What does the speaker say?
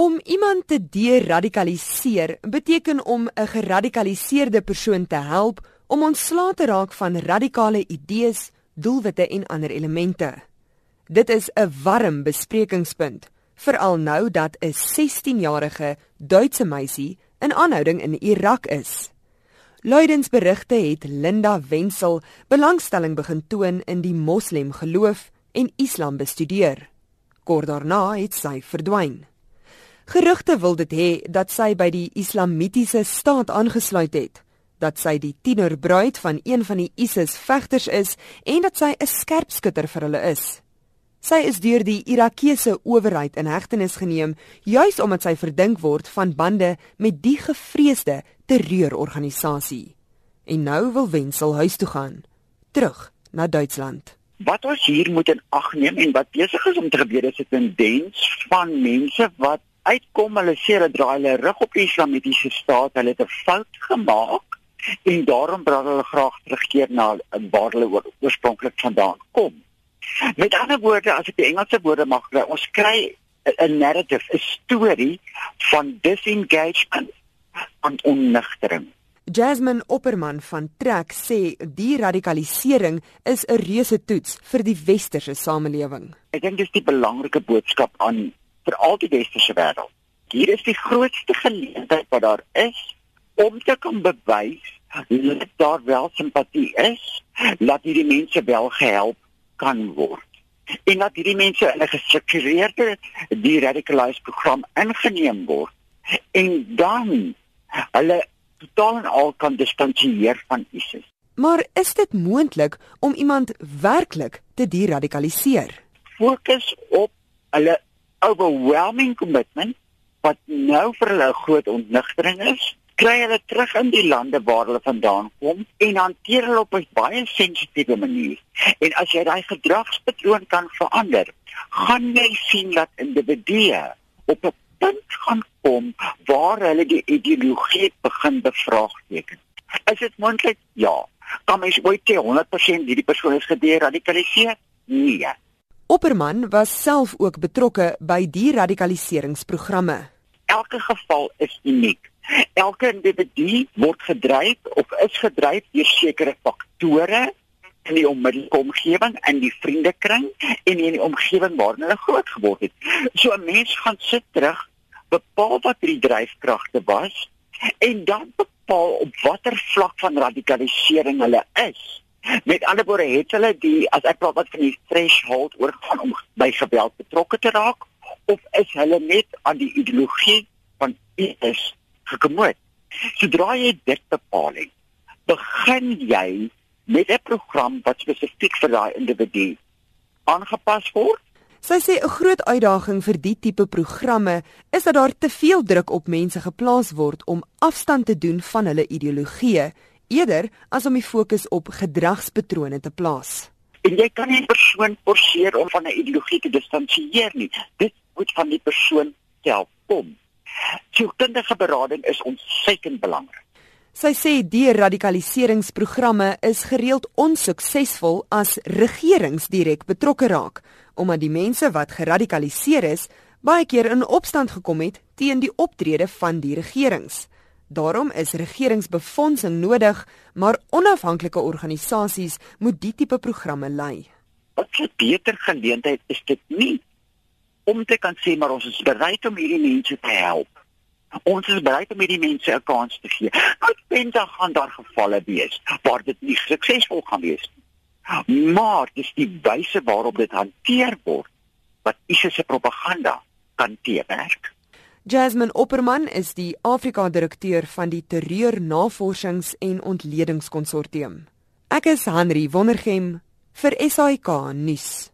Om iemand te deradikaliseer beteken om 'n geradikaliseerde persoon te help om ontslae te raak van radikale idees, doelwitte en ander elemente. Dit is 'n warm besprekingspunt, veral nou dat 'n 16-jarige Duitse meisie in aanhouding in Irak is. Luidensberigte het Linda Wenzel belangstelling begin toon in die moslem geloof en Islam bestudeer. Kort daarna het sy verdwyn. Gerugte wil dit hê dat sy by die Islamitiese staat aangesluit het, dat sy die tienerbruid van een van die ISIS vegters is en dat sy 'n skerpskutter vir hulle is. Sy is deur die Irakese owerheid in hegtenis geneem juis omdat sy verdink word van bande met die gevreesde terreurorganisasie. En nou wil Wenzel huis toe gaan, terug na Duitsland. Wat ons hier moet in ag neem en wat besig is om te gebeur is 'n tendens van mense wat uitkom hulle sê hulle draai hulle rug op die islamitiese staat, hulle het 'n fout gemaak en daarom wil hulle graag terugkeer na waar hulle oorspronklik vandaan kom. Met ander woorde, as ek die Engelse woorde mag kry, ons kry 'n narrative, 'n storie van disengagement en onnigtering. Jasmine Opperman van Trek sê die radikalisering is 'n reuse toets vir die westerse samelewing. Ek dink dis die belangrike boodskap aan vir al die westerse wêreld. Hier is die grootste geleentheid wat daar is om te kan bewys dat daar wel simpatie is, dat hierdie mense wel gehelp kan word. En dat hierdie mense in 'n gestruktureerde de-radicalized program ingeneem word en dan hulle totaal en al kan distansieer van ISIS. Maar is dit moontlik om iemand werklik te de-radikaliseer? Fokus op hulle overwhelming commitment wat nou vir hulle 'n groot ontnigtering is, kry hulle terug in die lande waar hulle vandaan kom en hanteer hulle op 'n baie sensitiewe manier. En as jy daai gedragspatroon kan verander, gaan jy sien dat individue op 'n punt gaan kom waar hulle die ideologie begin bevraagteken. Is dit moontlik? Ja. Kan mens ooit sê 100% hierdie persoon is gederadikaliseer? Nee. Opperman was self ook betrokke by die radikaliseringsprogramme. Elke geval is uniek. Elke individu word gedryf of is gedryf deur sekere faktore in die onmiddellike omgewing en die vriendekring en in die omgewing waarin hulle groot geword het. So 'n mens gaan sit terug, bepaal wat die dryfkragte was en dan bepaal op watter vlak van radikalisering hulle is. Met ander woorde het hulle die as ek praat wat van die threshold oorgaan om by geweld betrokke te raak of is hulle net aan die ideologie van iets gekommod. Sodra jy dit bepaal het, begin jy met 'n program wat spesifiek vir daai individu aangepas word. Sy sê 'n groot uitdaging vir die tipe programme is dat daar te veel druk op mense geplaas word om afstand te doen van hulle ideologieë eerder as om die fokus op gedragspatrone te plaas. En jy kan nie 'n persoon forceer om van 'n ideologie te distansieer nie. Dit moet van die persoon self kom. Sielkundige berading is ontsettend belangrik. Sy sê die radikaliseringsprogramme is gereeld onsuksesvol as regerings direk betrokke raak, omdat die mense wat geradikaliseer is, baie keer in opstand gekom het teen die optrede van die regerings. Daarom is regeringsbefondsing nodig, maar onafhanklike organisasies moet die tipe programme lei. 'n beter geleentheid is dit nie om te kan sê maar ons is bereid om hierdie mense te help. Ons is bereid om hierdie mense 'n kans te gee. Wat dan gaan daar gevalle wees waar dit nie suksesvol gaan wees nie. Maar dis die wyse waarop dit hanteer word wat ISIS se propaganda kan teewerk. Jasmine Opperman is die Afrika-direkteur van die Terreur Navorsings en Ontledingskonsortium. Ek is Henry Wondergem vir SAK nuus.